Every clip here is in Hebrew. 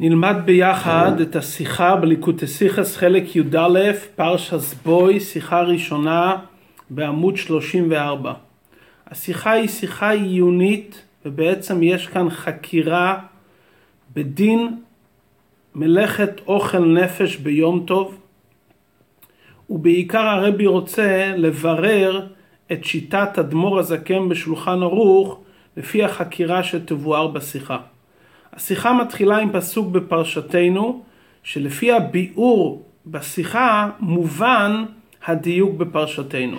נלמד ביחד את השיחה בליקוטסיכס חלק י"א, פרשס בוי, שיחה ראשונה בעמוד 34. השיחה היא שיחה עיונית ובעצם יש כאן חקירה בדין מלאכת אוכל נפש ביום טוב ובעיקר הרבי רוצה לברר את שיטת אדמו"ר הזקן בשולחן ערוך לפי החקירה שתבואר בשיחה. השיחה מתחילה עם פסוק בפרשתנו, שלפי הביאור בשיחה מובן הדיוק בפרשתנו.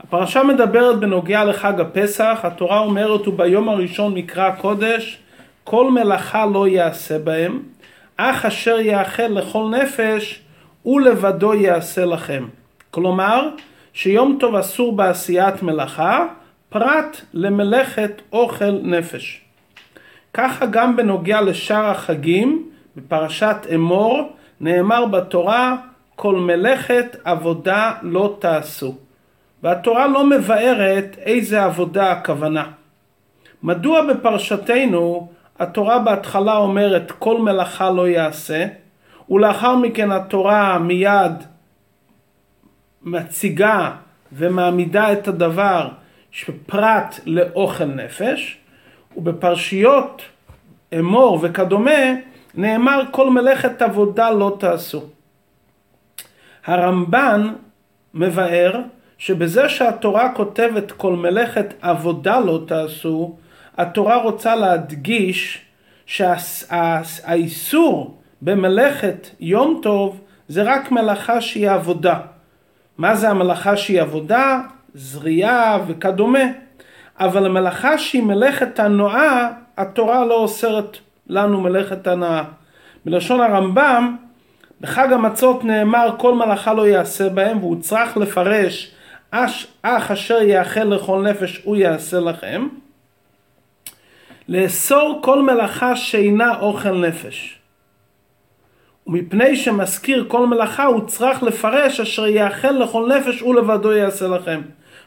הפרשה מדברת בנוגע לחג הפסח, התורה אומרת וביום הראשון מקרא קודש, כל מלאכה לא יעשה בהם, אך אשר יאכל לכל נפש, הוא לבדו יעשה לכם. כלומר, שיום טוב אסור בעשיית מלאכה, פרט למלאכת אוכל נפש. ככה גם בנוגע לשאר החגים, בפרשת אמור, נאמר בתורה, כל מלאכת עבודה לא תעשו. והתורה לא מבארת איזה עבודה הכוונה. מדוע בפרשתנו התורה בהתחלה אומרת כל מלאכה לא יעשה, ולאחר מכן התורה מיד מציגה ומעמידה את הדבר שפרט לאוכל נפש, ובפרשיות אמור וכדומה נאמר כל מלאכת עבודה לא תעשו. הרמב"ן מבאר שבזה שהתורה כותבת כל מלאכת עבודה לא תעשו, התורה רוצה להדגיש שהאיסור במלאכת יום טוב זה רק מלאכה שהיא עבודה. מה זה המלאכה שהיא עבודה? זריעה וכדומה. אבל המלאכה שהיא מלאכת הנאה, התורה לא אוסרת לנו מלאכת הנאה. בלשון הרמב"ם, בחג המצות נאמר כל מלאכה לא יעשה בהם, והוא צריך לפרש אך אשר יאכל לכל נפש הוא יעשה לכם. לאסור כל מלאכה שאינה אוכל נפש. ומפני שמזכיר כל מלאכה הוא צריך לפרש אשר יאכל לכל נפש הוא לבדו יעשה לכם.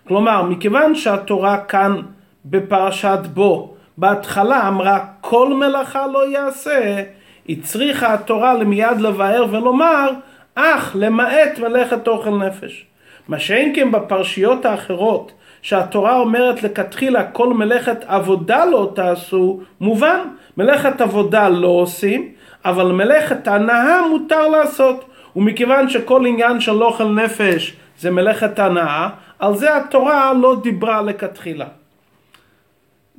כלומר, מכיוון שהתורה כאן בפרשת בו בהתחלה אמרה כל מלאכה לא יעשה, הצריכה התורה למיד לבאר ולומר אך למעט מלאכת אוכל נפש. מה שאין כן בפרשיות האחרות שהתורה אומרת לכתחילה כל מלאכת עבודה לא תעשו, מובן, מלאכת עבודה לא עושים, אבל מלאכת הנאה מותר לעשות. ומכיוון שכל עניין של אוכל נפש זה מלאכת הנאה, על זה התורה לא דיברה לכתחילה.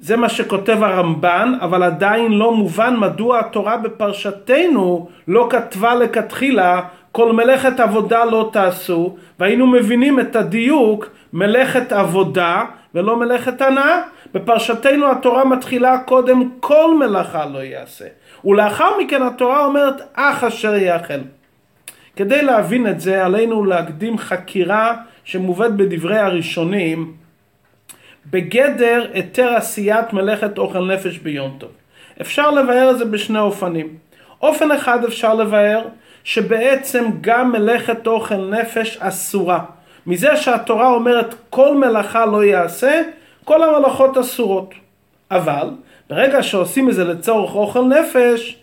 זה מה שכותב הרמב"ן, אבל עדיין לא מובן מדוע התורה בפרשתנו לא כתבה לכתחילה כל מלאכת עבודה לא תעשו, והיינו מבינים את הדיוק מלאכת עבודה ולא מלאכת הנאה. בפרשתנו התורה מתחילה קודם כל מלאכה לא יעשה, ולאחר מכן התורה אומרת אך אשר יאכל. כדי להבין את זה עלינו להקדים חקירה שמובאת בדברי הראשונים בגדר היתר עשיית מלאכת אוכל נפש ביום טוב. אפשר לבאר את זה בשני אופנים. אופן אחד אפשר לבאר שבעצם גם מלאכת אוכל נפש אסורה. מזה שהתורה אומרת כל מלאכה לא יעשה, כל המלאכות אסורות. אבל ברגע שעושים את זה לצורך אוכל נפש,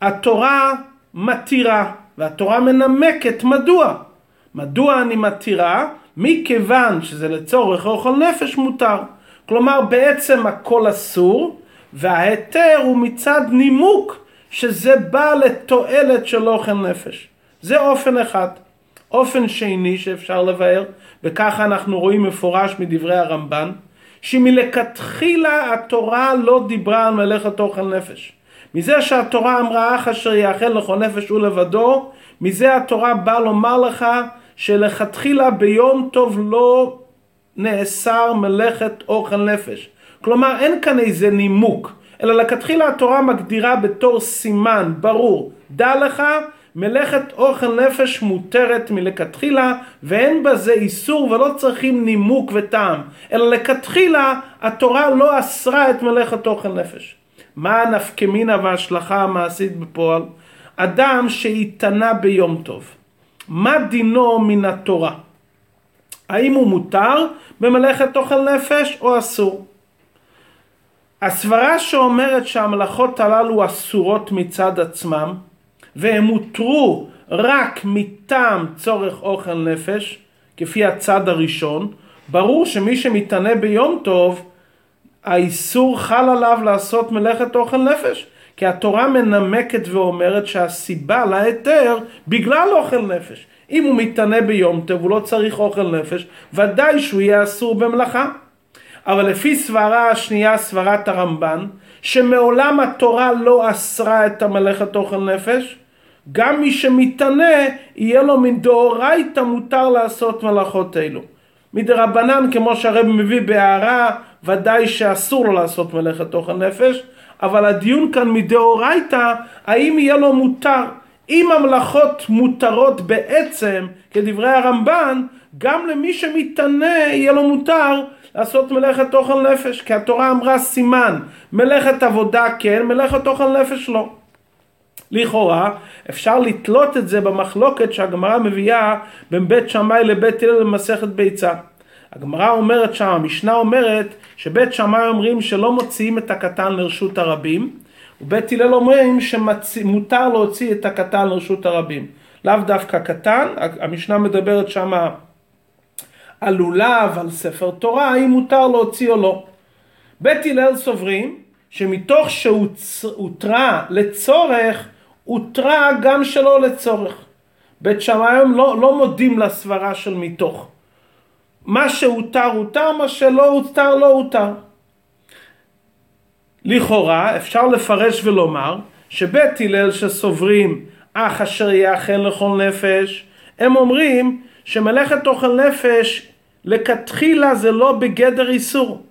התורה מתירה, והתורה מנמקת מדוע. מדוע אני מתירה? מכיוון שזה לצורך אוכל נפש מותר. כלומר בעצם הכל אסור, וההיתר הוא מצד נימוק שזה בא לתועלת של אוכל נפש. זה אופן אחד. אופן שני שאפשר לבאר, וככה אנחנו רואים מפורש מדברי הרמב"ן, שמלכתחילה התורה לא דיברה על מלאכת אוכל נפש. מזה שהתורה אמרה אך אשר יאכל לכל נפש ולבדו, מזה התורה באה לומר לך שלכתחילה ביום טוב לא נאסר מלאכת אוכל נפש. כלומר אין כאן איזה נימוק, אלא לכתחילה התורה מגדירה בתור סימן ברור, דע לך מלאכת אוכל נפש מותרת מלכתחילה ואין בזה איסור ולא צריכים נימוק וטעם אלא לכתחילה התורה לא אסרה את מלאכת אוכל נפש. מה הנפקמינה וההשלכה המעשית בפועל? אדם שהתענה ביום טוב מה דינו מן התורה? האם הוא מותר במלאכת אוכל נפש או אסור? הסברה שאומרת שהמלאכות הללו אסורות מצד עצמם והם הותרו רק מטעם צורך אוכל נפש, כפי הצד הראשון, ברור שמי שמתענה ביום טוב, האיסור חל עליו לעשות מלאכת אוכל נפש. כי התורה מנמקת ואומרת שהסיבה להיתר בגלל אוכל נפש. אם הוא מתענה ביום טוב, הוא לא צריך אוכל נפש, ודאי שהוא יהיה אסור במלאכה. אבל לפי סברה השנייה, סברת הרמב"ן, שמעולם התורה לא אסרה את המלאכת אוכל נפש, גם מי שמתענה, יהיה לו מדאורייתא מותר לעשות מלאכות אלו. מדרבנן, כמו שהרב מביא בהערה, ודאי שאסור לו לעשות מלאכת אוכל נפש, אבל הדיון כאן מדאורייתא, האם יהיה לו מותר. אם המלאכות מותרות בעצם, כדברי הרמב"ן, גם למי שמתענה יהיה לו מותר לעשות מלאכת אוכל נפש, כי התורה אמרה סימן, מלאכת עבודה כן, מלאכת אוכל נפש לא. לכאורה אפשר לתלות את זה במחלוקת שהגמרא מביאה בין בית שמאי לבית הלל במסכת ביצה. הגמרא אומרת שם, המשנה אומרת שבית שמאי אומרים שלא מוציאים את הקטן לרשות הרבים ובית הלל אומרים שמותר להוציא את הקטן לרשות הרבים. לאו דווקא קטן, המשנה מדברת שם על לולב, על ספר תורה, האם מותר להוציא או לא. בית הלל סוברים שמתוך שהותרה לצורך, הותרה גם שלא לצורך. בית שמאי לא, לא מודים לסברה של מתוך. מה שהותר הותר, מה שלא הותר לא הותר. לכאורה אפשר לפרש ולומר שבית הלל שסוברים אך אשר יאכל לכל נפש, הם אומרים שמלאכת אוכל נפש לכתחילה זה לא בגדר איסור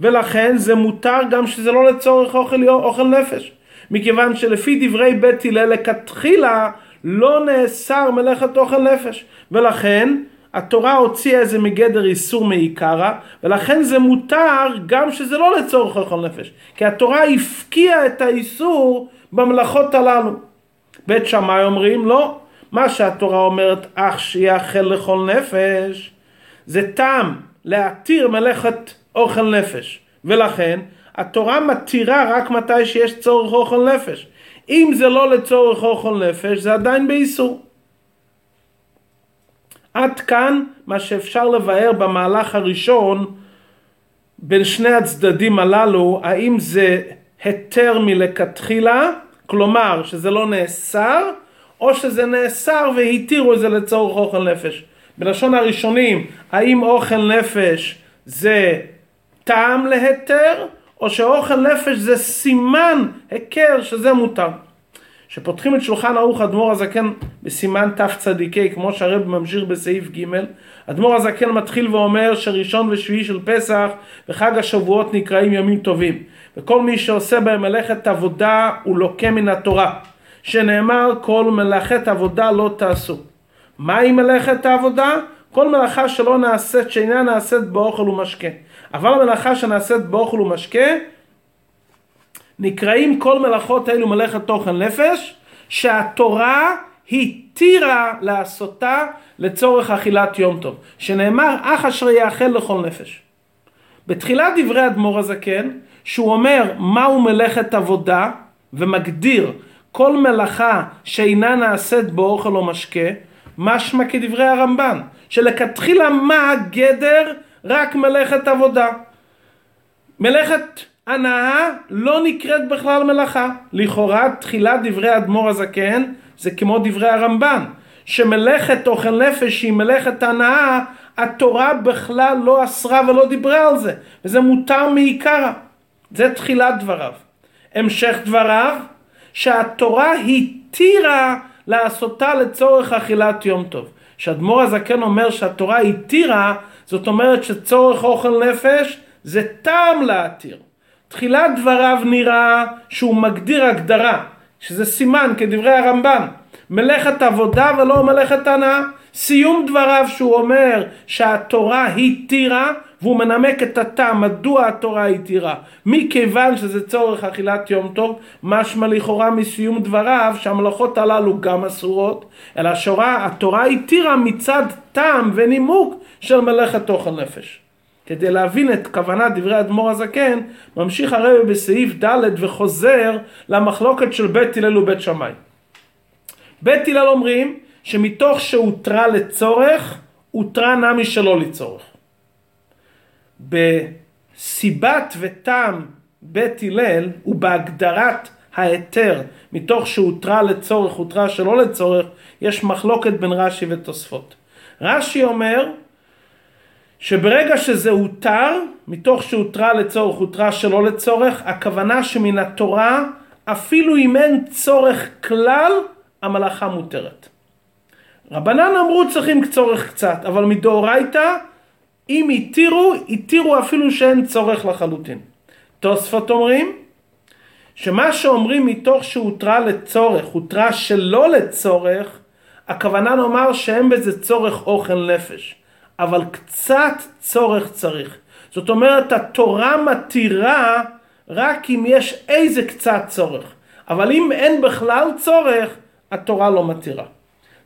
ולכן זה מותר גם שזה לא לצורך אוכל, אוכל נפש מכיוון שלפי דברי בית הלל לכתחילה לא נאסר מלאכת אוכל נפש ולכן התורה הוציאה איזה מגדר איסור מעיקרא, ולכן זה מותר גם שזה לא לצורך אוכל נפש. כי התורה הפקיעה את האיסור במלאכות הללו. בית שמאי אומרים לא, מה שהתורה אומרת אך שיאכל לכל נפש, זה טעם להתיר מלאכת אוכל נפש. ולכן התורה מתירה רק מתי שיש צורך אוכל נפש. אם זה לא לצורך אוכל נפש, זה עדיין באיסור. עד כאן מה שאפשר לבאר במהלך הראשון בין שני הצדדים הללו, האם זה היתר מלכתחילה, כלומר שזה לא נאסר, או שזה נאסר והתירו את זה לצורך אוכל נפש. בלשון הראשונים, האם אוכל נפש זה טעם להיתר, או שאוכל נפש זה סימן היכר שזה מותר. שפותחים את שולחן ערוך אדמו"ר הזקן בסימן תצ"ק, כמו שהרב ממשיך בסעיף ג', אדמו"ר הזקן מתחיל ואומר שראשון ושביעי של פסח וחג השבועות נקראים ימים טובים, וכל מי שעושה בהם מלאכת עבודה הוא לוקה מן התורה, שנאמר כל מלאכת עבודה לא תעשו. מהי מלאכת העבודה? כל מלאכה שלא נעשית, שאינה נעשית באוכל ומשקה. אבל המלאכה שנעשית באוכל ומשקה נקראים כל מלאכות אלו מלאכת תוכן נפש, שהתורה התירה לעשותה לצורך אכילת יום טוב, שנאמר אך אשר יאכל לכל נפש. בתחילת דברי אדמו"ר הזקן, שהוא אומר מהו מלאכת עבודה, ומגדיר כל מלאכה שאינה נעשית באוכל או משקה, משמע כדברי הרמב"ן, שלכתחילה מה הגדר? רק מלאכת עבודה. מלאכת הנאה לא נקראת בכלל מלאכה. לכאורה תחילת דברי אדמו"ר הזקן זה כמו דברי הרמב"ן, שמלאכת אוכל נפש היא מלאכת הנאה, התורה בכלל לא אסרה ולא דיברה על זה, וזה מותר מעיקרא. זה תחילת דבריו. המשך דבריו, שהתורה התירה לעשותה לצורך אכילת יום טוב. כשאדמו"ר הזקן אומר שהתורה התירה, זאת אומרת שצורך אוכל נפש זה טעם להתיר. תחילת דבריו נראה שהוא מגדיר הגדרה, שזה סימן כדברי הרמב"ם, מלאכת עבודה ולא מלאכת הנאה. סיום דבריו שהוא אומר שהתורה התירה והוא מנמק את הטעם מדוע התורה התירה מכיוון שזה צורך אכילת יום טוב משמע לכאורה מסיום דבריו שהמלאכות הללו גם אסורות אלא שורה, התורה התירה מצד טעם ונימוק של מלאכת אוכל נפש כדי להבין את כוונת דברי האדמו"ר הזקן, ממשיך הרבי בסעיף ד' וחוזר למחלוקת של בית הלל ובית שמאי. בית הלל אומרים שמתוך שהותרה לצורך, הותרה נמי שלא לצורך. בסיבת וטעם בית הלל ובהגדרת ההיתר מתוך שהותרה לצורך, הותרה שלא לצורך, יש מחלוקת בין רש"י ותוספות. רש"י אומר שברגע שזה הותר, מתוך שהותרה לצורך, הותרה שלא לצורך, הכוונה שמן התורה, אפילו אם אין צורך כלל, המלאכה מותרת. רבנן אמרו צריכים צורך קצת, אבל מדאורייתא, אם התירו, התירו אפילו שאין צורך לחלוטין. תוספות אומרים, שמה שאומרים מתוך שהותרה לצורך, הותרה שלא לצורך, הכוונה לומר שאין בזה צורך אוכל נפש, אבל קצת צורך צריך. זאת אומרת, התורה מתירה רק אם יש איזה קצת צורך, אבל אם אין בכלל צורך, התורה לא מתירה.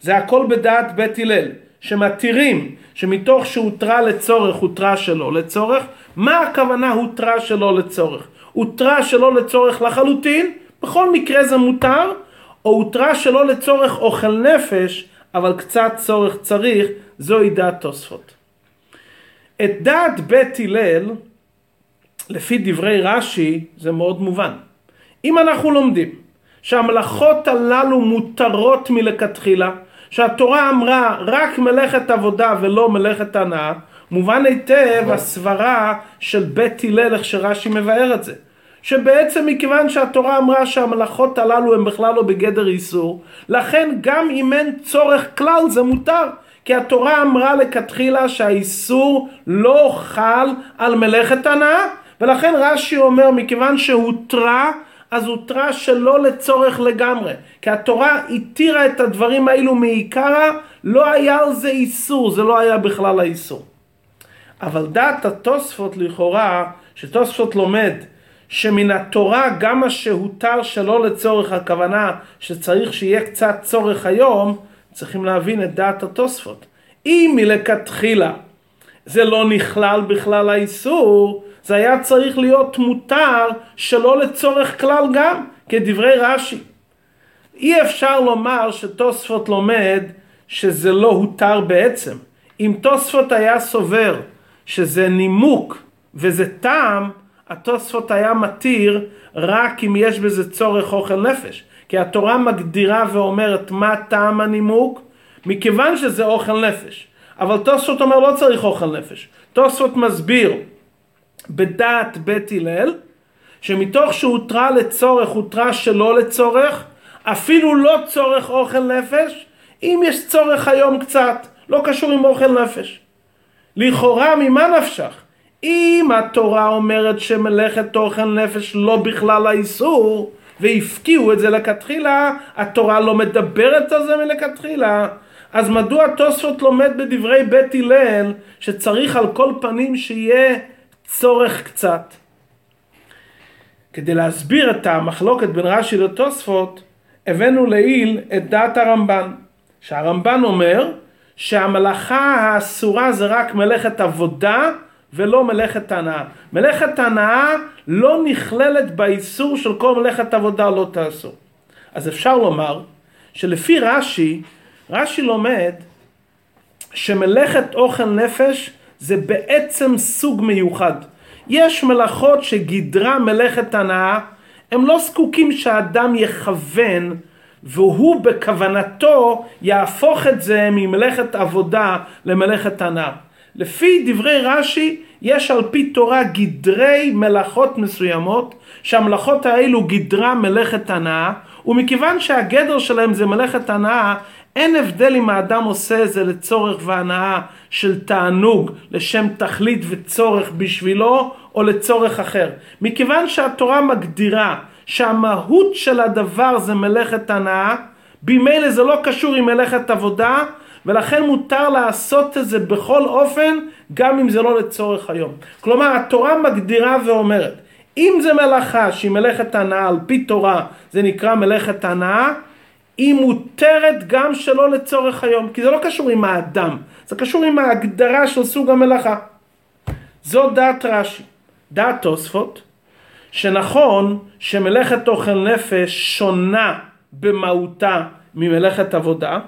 זה הכל בדעת בית הלל, שמתירים שמתוך שהותרה לצורך, הותרה שלא לצורך, מה הכוונה הותרה שלא לצורך? הותרה שלא לצורך לחלוטין, בכל מקרה זה מותר, או הותרה שלא לצורך אוכל נפש, אבל קצת צורך צריך, זוהי דעת תוספות. את דעת בית הלל, לפי דברי רש"י, זה מאוד מובן. אם אנחנו לומדים שהמלאכות הללו מותרות מלכתחילה, שהתורה אמרה רק מלאכת עבודה ולא מלאכת הנאה, מובן היטב הסברה של בית הלל, איך שרש"י מבאר את זה. שבעצם מכיוון שהתורה אמרה שהמלאכות הללו הן בכלל לא בגדר איסור, לכן גם אם אין צורך כלל זה מותר. כי התורה אמרה לכתחילה שהאיסור לא חל על מלאכת הנאה, ולכן רש"י אומר מכיוון שהותרה אז הותרה שלא לצורך לגמרי. כי התורה התירה את הדברים האלו מעיקרא, לא היה על זה איסור, זה לא היה בכלל האיסור. אבל דעת התוספות לכאורה, שתוספות לומד שמן התורה גם מה שהותר שלא לצורך הכוונה שצריך שיהיה קצת צורך היום, צריכים להבין את דעת התוספות. אם מלכתחילה זה לא נכלל בכלל האיסור, זה היה צריך להיות מותר שלא לצורך כלל גם, כדברי רש"י. אי אפשר לומר שתוספות לומד שזה לא הותר בעצם. אם תוספות היה סובר שזה נימוק וזה טעם, התוספות היה מתיר רק אם יש בזה צורך אוכל נפש. כי התורה מגדירה ואומרת מה טעם הנימוק, מכיוון שזה אוכל נפש. אבל תוספות אומר לא צריך אוכל נפש. תוספות מסביר בדעת בית הלל, שמתוך שהותרה לצורך, הותרה שלא לצורך, אפילו לא צורך אוכל נפש, אם יש צורך היום קצת, לא קשור עם אוכל נפש. לכאורה ממה נפשך? אם התורה אומרת שמלאכת אוכל נפש לא בכלל האיסור, והפקיעו את זה לכתחילה, התורה לא מדברת על זה מלכתחילה. אז מדוע תוספות לומד בדברי בית הלל שצריך על כל פנים שיהיה צורך קצת? כדי להסביר את המחלוקת בין רש"י לתוספות, הבאנו לעיל את דעת הרמב"ן, שהרמב"ן אומר שהמלאכה האסורה זה רק מלאכת עבודה ולא מלאכת הנאה. מלאכת הנאה לא נכללת באיסור של כל מלאכת עבודה לא תעשו. אז אפשר לומר שלפי רש"י, רש"י לומד שמלאכת אוכל נפש זה בעצם סוג מיוחד. יש מלאכות שגדרה מלאכת הנאה, הם לא זקוקים שהאדם יכוון והוא בכוונתו יהפוך את זה ממלאכת עבודה למלאכת הנאה. לפי דברי רש"י יש על פי תורה גדרי מלאכות מסוימות שהמלאכות האלו גדרה מלאכת הנאה ומכיוון שהגדר שלהם זה מלאכת הנאה אין הבדל אם האדם עושה זה לצורך והנאה של תענוג לשם תכלית וצורך בשבילו או לצורך אחר. מכיוון שהתורה מגדירה שהמהות של הדבר זה מלאכת הנאה, במילא זה לא קשור עם מלאכת עבודה, ולכן מותר לעשות את זה בכל אופן, גם אם זה לא לצורך היום. כלומר, התורה מגדירה ואומרת, אם זה מלאכה שהיא מלאכת הנאה על פי תורה, זה נקרא מלאכת הנאה, היא מותרת גם שלא לצורך היום, כי זה לא קשור עם האדם, זה קשור עם ההגדרה של סוג המלאכה. זו דעת רש"י. דעת תוספות, שנכון שמלאכת אוכל נפש שונה במהותה ממלאכת עבודה,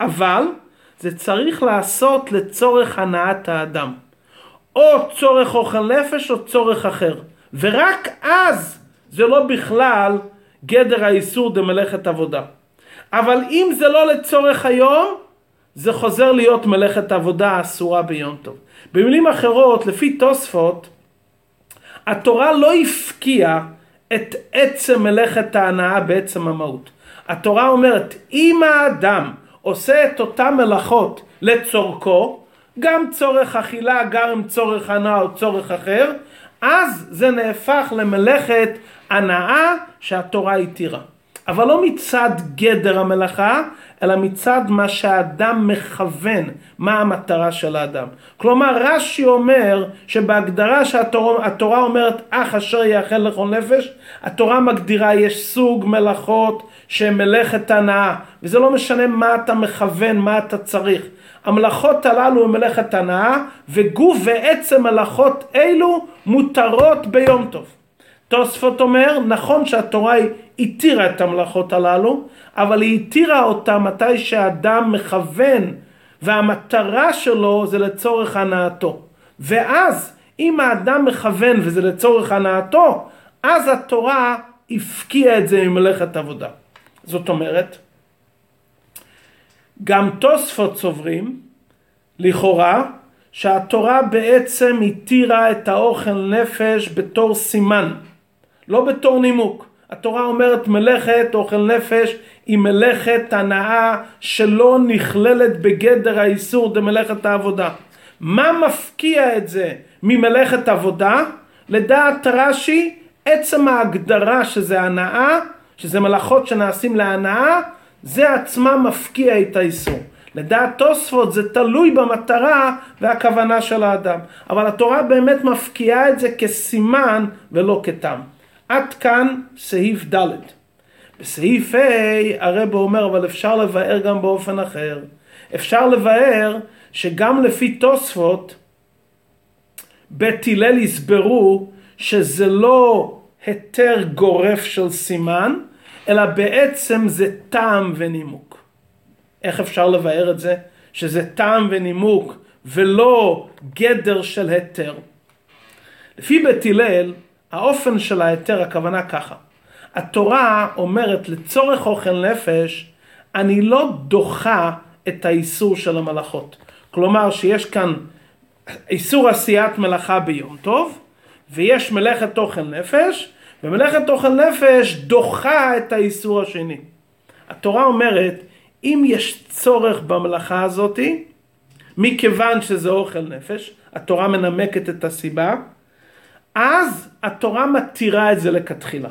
אבל זה צריך לעשות לצורך הנעת האדם. או צורך אוכל נפש או צורך אחר. ורק אז זה לא בכלל גדר האיסור דמלאכת עבודה. אבל אם זה לא לצורך היום, זה חוזר להיות מלאכת עבודה אסורה ביום טוב. במילים אחרות, לפי תוספות, התורה לא הפקיעה את עצם מלאכת ההנאה בעצם המהות. התורה אומרת, אם האדם עושה את אותן מלאכות לצורכו, גם צורך אכילה, גם צורך הנאה או צורך אחר, אז זה נהפך למלאכת הנאה שהתורה התירה. אבל לא מצד גדר המלאכה, אלא מצד מה שהאדם מכוון, מה המטרה של האדם. כלומר, רש"י אומר שבהגדרה שהתורה אומרת אך אשר יאכל לכל נפש, התורה מגדירה יש סוג מלאכות שהן מלאכת הנאה, וזה לא משנה מה אתה מכוון, מה אתה צריך. המלאכות הללו הן מלאכת הנאה, וגוף ועצם מלאכות אלו מותרות ביום טוב. תוספות אומר, נכון שהתורה התירה את המלאכות הללו, אבל היא התירה אותה מתי שאדם מכוון והמטרה שלו זה לצורך הנאתו. ואז אם האדם מכוון וזה לצורך הנאתו, אז התורה הפקיעה את זה ממלאכת עבודה. זאת אומרת, גם תוספות סוברים, לכאורה, שהתורה בעצם התירה את האוכל נפש בתור סימן, לא בתור נימוק. התורה אומרת מלאכת אוכל נפש היא מלאכת הנאה שלא נכללת בגדר האיסור דמלאכת העבודה. מה מפקיע את זה ממלאכת עבודה? לדעת רש"י, עצם ההגדרה שזה הנאה, שזה מלאכות שנעשים להנאה, זה עצמה מפקיע את האיסור. לדעת תוספות זה תלוי במטרה והכוונה של האדם. אבל התורה באמת מפקיעה את זה כסימן ולא כתם. עד כאן סעיף ד'. בסעיף ה' הרב אומר אבל אפשר לבאר גם באופן אחר. אפשר לבאר שגם לפי תוספות בית הלל הסברו שזה לא היתר גורף של סימן, אלא בעצם זה טעם ונימוק. איך אפשר לבאר את זה? שזה טעם ונימוק ולא גדר של היתר. לפי בית הלל, האופן של ההיתר, הכוונה ככה. התורה אומרת לצורך אוכל נפש, אני לא דוחה את האיסור של המלאכות. כלומר שיש כאן איסור עשיית מלאכה ביום טוב, ויש מלאכת אוכל נפש, ומלאכת אוכל נפש דוחה את האיסור השני. התורה אומרת, אם יש צורך במלאכה הזאתי, מכיוון שזה אוכל נפש, התורה מנמקת את הסיבה, אז התורה מתירה את זה לכתחילה.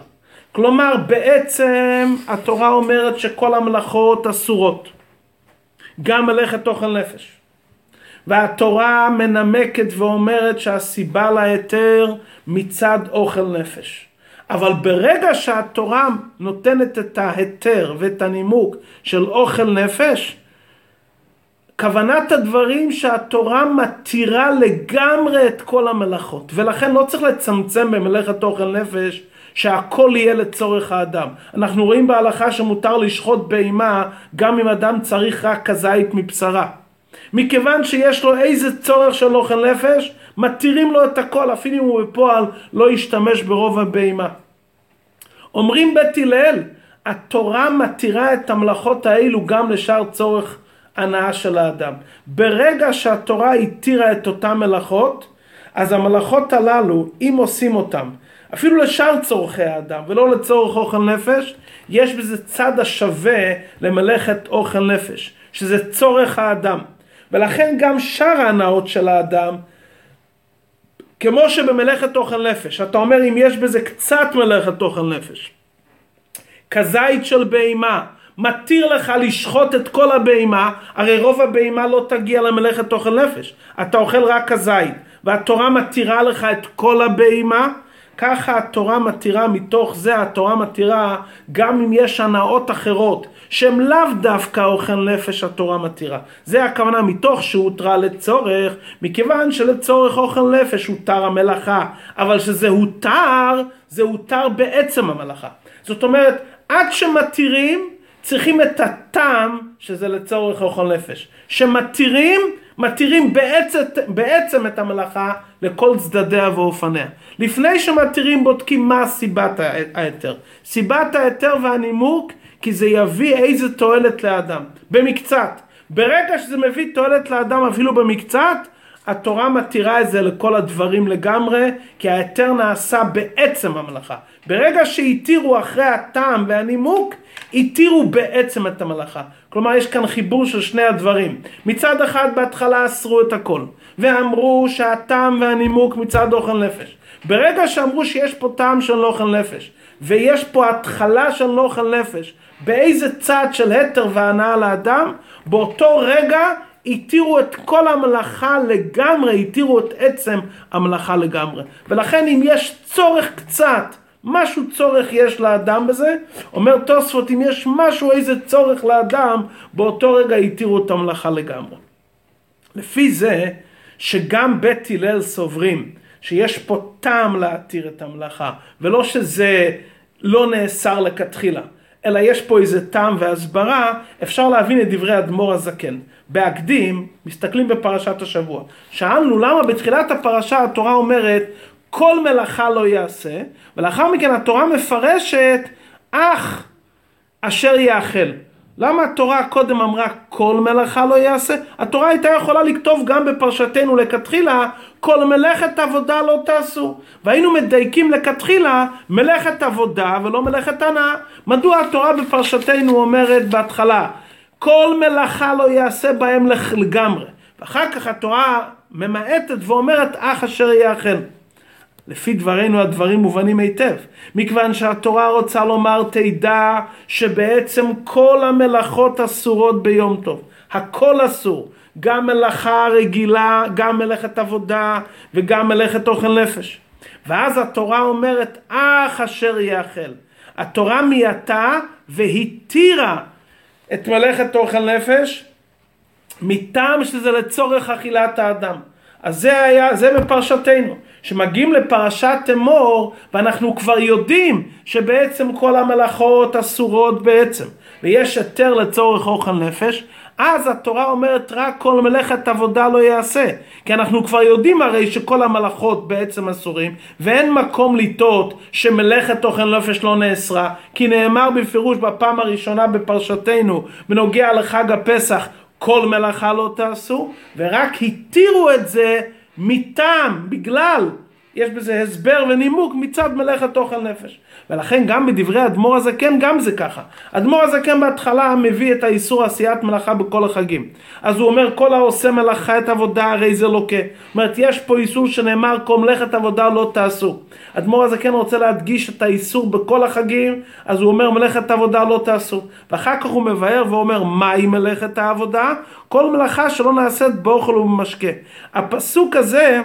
כלומר, בעצם התורה אומרת שכל המלאכות אסורות. גם מלאכת אוכל נפש. והתורה מנמקת ואומרת שהסיבה להיתר מצד אוכל נפש. אבל ברגע שהתורה נותנת את ההיתר ואת הנימוק של אוכל נפש, כוונת הדברים שהתורה מתירה לגמרי את כל המלאכות ולכן לא צריך לצמצם במלאכת אוכל נפש שהכל יהיה לצורך האדם. אנחנו רואים בהלכה שמותר לשחוט בהמה גם אם אדם צריך רק כזית מבשרה. מכיוון שיש לו איזה צורך של אוכל נפש, מתירים לו את הכל, אפילו אם הוא בפועל לא ישתמש ברוב הבהמה. אומרים בית הלל, התורה מתירה את המלאכות האלו גם לשאר צורך הנאה של האדם. ברגע שהתורה התירה את אותן מלאכות, אז המלאכות הללו, אם עושים אותן, אפילו לשאר צורכי האדם ולא לצורך אוכל נפש, יש בזה צד השווה למלאכת אוכל נפש, שזה צורך האדם. ולכן גם שאר ההנאות של האדם, כמו שבמלאכת אוכל נפש, אתה אומר אם יש בזה קצת מלאכת אוכל נפש, כזית של בהמה, מתיר לך לשחוט את כל הבהמה, הרי רוב הבהמה לא תגיע למלאכת אוכל נפש, אתה אוכל רק כזית, והתורה מתירה לך את כל הבהמה, ככה התורה מתירה, מתוך זה התורה מתירה גם אם יש הנאות אחרות שהן לאו דווקא אוכל נפש התורה מתירה. זה הכוונה מתוך שהותרה לצורך, מכיוון שלצורך אוכל נפש הותר המלאכה, אבל שזה הותר, זה הותר בעצם המלאכה. זאת אומרת, עד שמתירים צריכים את הטעם שזה לצורך אוכל נפש. שמתירים, מתירים בעצם, בעצם את המלאכה לכל צדדיה ואופניה. לפני שמתירים בודקים מה סיבת ההיתר. סיבת ההיתר והנימוק כי זה יביא איזה תועלת לאדם. במקצת. ברגע שזה מביא תועלת לאדם אפילו במקצת, התורה מתירה את זה לכל הדברים לגמרי, כי ההיתר נעשה בעצם המלאכה. ברגע שהתירו אחרי הטעם והנימוק, התירו בעצם את המלאכה. כלומר, יש כאן חיבור של שני הדברים. מצד אחד בהתחלה אסרו את הכל, ואמרו שהטעם והנימוק מצד אוכל נפש. ברגע שאמרו שיש פה טעם של אוכל נפש, ויש פה התחלה של אוכל נפש, באיזה צד של התר והנאה לאדם, באותו רגע התירו את כל המלאכה לגמרי, התירו את עצם המלאכה לגמרי. ולכן אם יש צורך קצת, משהו צורך יש לאדם בזה, אומר תוספות, אם יש משהו, איזה צורך לאדם, באותו רגע התירו את המלאכה לגמרי. לפי זה, שגם בית הלל סוברים שיש פה טעם להתיר את המלאכה, ולא שזה לא נאסר לכתחילה. אלא יש פה איזה טעם והסברה, אפשר להבין את דברי אדמו"ר הזקן. בהקדים, מסתכלים בפרשת השבוע. שאלנו למה בתחילת הפרשה התורה אומרת כל מלאכה לא יעשה, ולאחר מכן התורה מפרשת אך אשר יאכל. למה התורה קודם אמרה כל מלאכה לא יעשה? התורה הייתה יכולה לכתוב גם בפרשתנו לכתחילה כל מלאכת עבודה לא תעשו. והיינו מדייקים לכתחילה מלאכת עבודה ולא מלאכת הנאה. מדוע התורה בפרשתנו אומרת בהתחלה כל מלאכה לא יעשה בהם לגמרי. ואחר כך התורה ממעטת ואומרת אך אשר יאכל. לפי דברינו הדברים מובנים היטב. מכיוון שהתורה רוצה לומר תדע שבעצם כל המלאכות אסורות ביום טוב. הכל אסור. גם מלאכה רגילה, גם מלאכת עבודה וגם מלאכת אוכל נפש. ואז התורה אומרת אך אשר יאכל. התורה מיעטה והתירה את מלאכת אוכל נפש מטעם שזה לצורך אכילת האדם. אז זה היה, זה בפרשתנו. שמגיעים לפרשת אמור ואנחנו כבר יודעים שבעצם כל המלאכות אסורות בעצם ויש היתר לצורך אוכל נפש אז התורה אומרת רק כל מלאכת עבודה לא יעשה. כי אנחנו כבר יודעים הרי שכל המלאכות בעצם אסורים ואין מקום לטעות שמלאכת אוכל נפש לא נאסרה כי נאמר בפירוש בפעם הראשונה בפרשתנו בנוגע לחג הפסח כל מלאכה לא תעשו ורק התירו את זה מטעם, בגלל, יש בזה הסבר ונימוק מצד מלאכת אוכל נפש. ולכן גם בדברי אדמו"ר הזקן גם זה ככה. אדמו"ר הזקן בהתחלה מביא את האיסור עשיית מלאכה בכל החגים. אז הוא אומר כל העושה מלאכה את עבודה הרי זה לוקה. זאת אומרת יש פה איסור שנאמר כל מלאכת עבודה לא תעשו. אדמו"ר הזקן רוצה להדגיש את האיסור בכל החגים אז הוא אומר מלאכת עבודה לא תעשו. ואחר כך הוא מבאר ואומר מהי מלאכת העבודה? כל מלאכה שלא נעשית באוכל ובמשקה. הפסוק הזה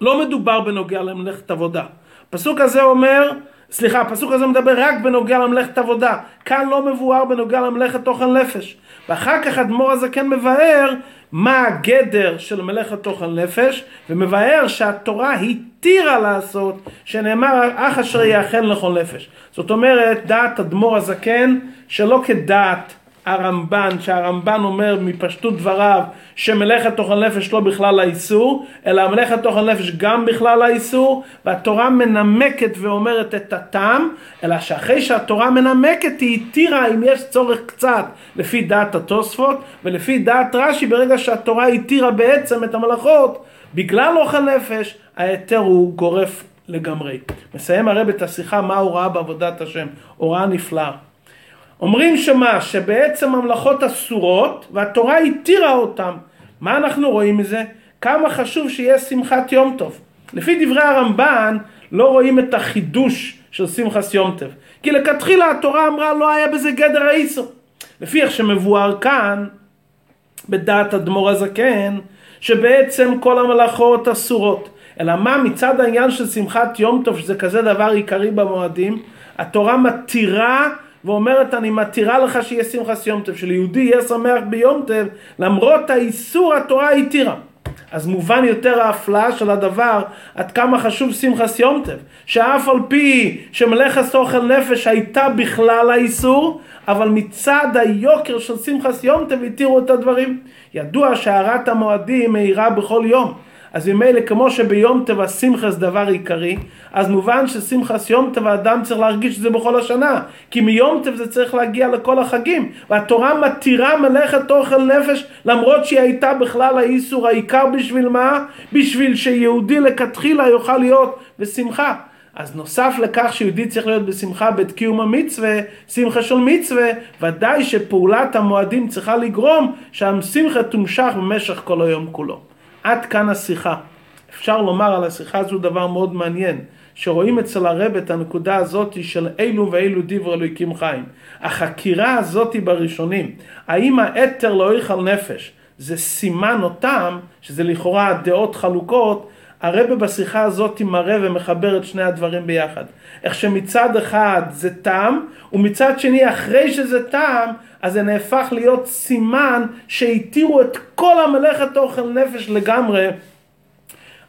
לא מדובר בנוגע למלאכת עבודה. הפסוק הזה אומר סליחה, הפסוק הזה מדבר רק בנוגע למלאכת עבודה. כאן לא מבואר בנוגע למלאכת אוכל נפש. ואחר כך אדמו"ר הזקן מבאר מה הגדר של מלאכת אוכל נפש, ומבאר שהתורה התירה לעשות, שנאמר אך אשר יאכל לכל נפש. זאת אומרת, דעת אדמו"ר הזקן שלא כדעת הרמב"ן, שהרמב"ן אומר מפשטות דבריו שמלאכת אוכל נפש לא בכלל האיסור, אלא מלאכת אוכל נפש גם בכלל האיסור, והתורה מנמקת ואומרת את הטעם, אלא שאחרי שהתורה מנמקת היא התירה אם יש צורך קצת לפי דעת התוספות, ולפי דעת רש"י ברגע שהתורה התירה בעצם את המלאכות, בגלל אוכל נפש, ההיתר הוא גורף לגמרי. מסיים הרב את השיחה מה הוא ראה בעבודת השם, הוראה נפלאה. אומרים שמה? שבעצם המלאכות אסורות והתורה התירה אותן. מה אנחנו רואים מזה? כמה חשוב שיהיה שמחת יום טוב. לפי דברי הרמב"ן לא רואים את החידוש של שמחת יום טוב. כי לכתחילה התורה אמרה לא היה בזה גדר האיסו. לפי איך שמבואר כאן בדעת אדמו"ר הזקן שבעצם כל המלאכות אסורות אלא מה מצד העניין של שמחת יום טוב, שזה כזה דבר עיקרי במועדים, התורה מתירה ואומרת אני מתירה לך שיהיה שמחת יום טוב, שליהודי יהיה שמח ביום טוב, למרות האיסור התורה התירה. אז מובן יותר ההפלאה של הדבר עד כמה חשוב שמחת יום טוב, שאף על פי שמלאכת אוכל נפש הייתה בכלל האיסור, אבל מצד היוקר של שמחת יום טוב התירו את הדברים. ידוע שהארת המועדים מאירה בכל יום. אז ממילא כמו שביום טבע שמחה זה דבר עיקרי, אז מובן ששמחס יום טבע האדם צריך להרגיש את זה בכל השנה, כי מיום טבע זה צריך להגיע לכל החגים, והתורה מתירה מלאכת אוכל נפש למרות שהיא הייתה בכלל האיסור העיקר בשביל מה? בשביל שיהודי לכתחילה יוכל להיות בשמחה. אז נוסף לכך שיהודי צריך להיות בשמחה בעת קיום המצווה, שמחה של מצווה, ודאי שפעולת המועדים צריכה לגרום שהשמחה תומשך במשך כל היום כולו. עד כאן השיחה. אפשר לומר על השיחה הזו דבר מאוד מעניין, שרואים אצל הרב את הנקודה הזאת של אילו ואילו דברי אלוהיקים חיים. החקירה הזאת בראשונים, האם האתר לא יאכל נפש, זה סימן אותם, שזה לכאורה דעות חלוקות, הרבה בשיחה הזאת מראה ומחבר את שני הדברים ביחד. איך שמצד אחד זה טעם, ומצד שני אחרי שזה טעם, אז זה נהפך להיות סימן שהתירו את כל המלאכת אוכל נפש לגמרי,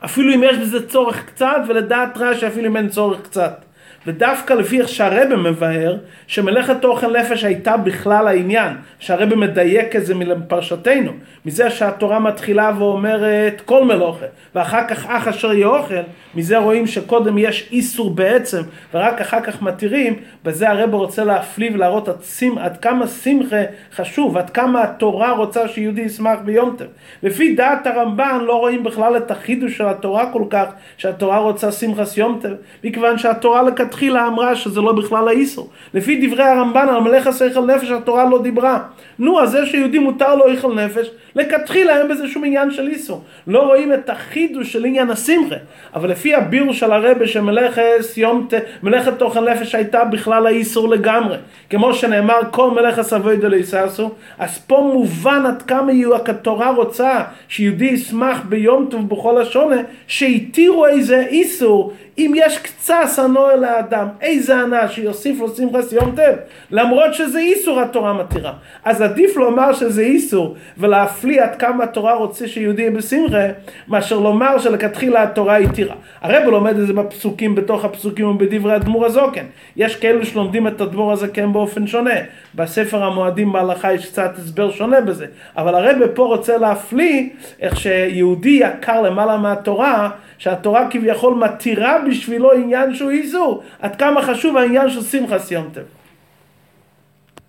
אפילו אם יש בזה צורך קצת, ולדעת רע שאפילו אם אין צורך קצת. ודווקא לפי איך שהרבא מבאר, שמלאכת אוכל נפש הייתה בכלל העניין, שהרבא מדייק את זה מפרשתנו, מזה שהתורה מתחילה ואומרת כל מלוכה, ואחר כך אח אשר אוכל, מזה רואים שקודם יש איסור בעצם, ורק אחר כך מתירים, בזה הרבא רוצה להפליא ולהראות עד, עד כמה שמחה חשוב, עד כמה התורה רוצה שיהודי ישמח ביום טוב. לפי דעת הרמב"ן לא רואים בכלל את החידוש של התורה כל כך, שהתורה רוצה שמחס יום טוב, מכיוון שהתורה לכתחילה מלכתחילה אמרה שזה לא בכלל האיסור. לפי דברי הרמב"ן על מלאכה שכל נפש התורה לא דיברה. נו, אז זה שיהודי מותר לו איכל נפש, לכתחילה אין בזה שום עניין של איסור. לא רואים את החידוש של עניין השמחה. אבל לפי הבירו של הרבה שמלאכת יום, תוכן נפש הייתה בכלל האיסור לגמרי. כמו שנאמר כל מלאכת סבוי דליססו, אז פה מובן עד כמה התורה רוצה שיהודי ישמח ביום טוב בכל השונה, שהתירו איזה איסור אם יש קצת הנוער לאדם, איזה הנאה שיוסיף לו שמחת יום טב, למרות שזה איסור התורה מתירה. אז עדיף לומר שזה איסור ולהפליא עד כמה התורה רוצה שיהודי יהיה בשמחה, מאשר לומר שלכתחילה התורה התירה. הרב לומד את זה בפסוקים, בתוך הפסוקים ובדברי אדמו"ר הזוקן. יש כאלו שלומדים את אדמו"ר הזקן באופן שונה. בספר המועדים בהלכה יש קצת הסבר שונה בזה. אבל הרב פה רוצה להפליא איך שיהודי יקר למעלה מהתורה, שהתורה כביכול מתירה בשבילו עניין שהוא איסור. עד כמה חשוב העניין של שמחת יום טוב.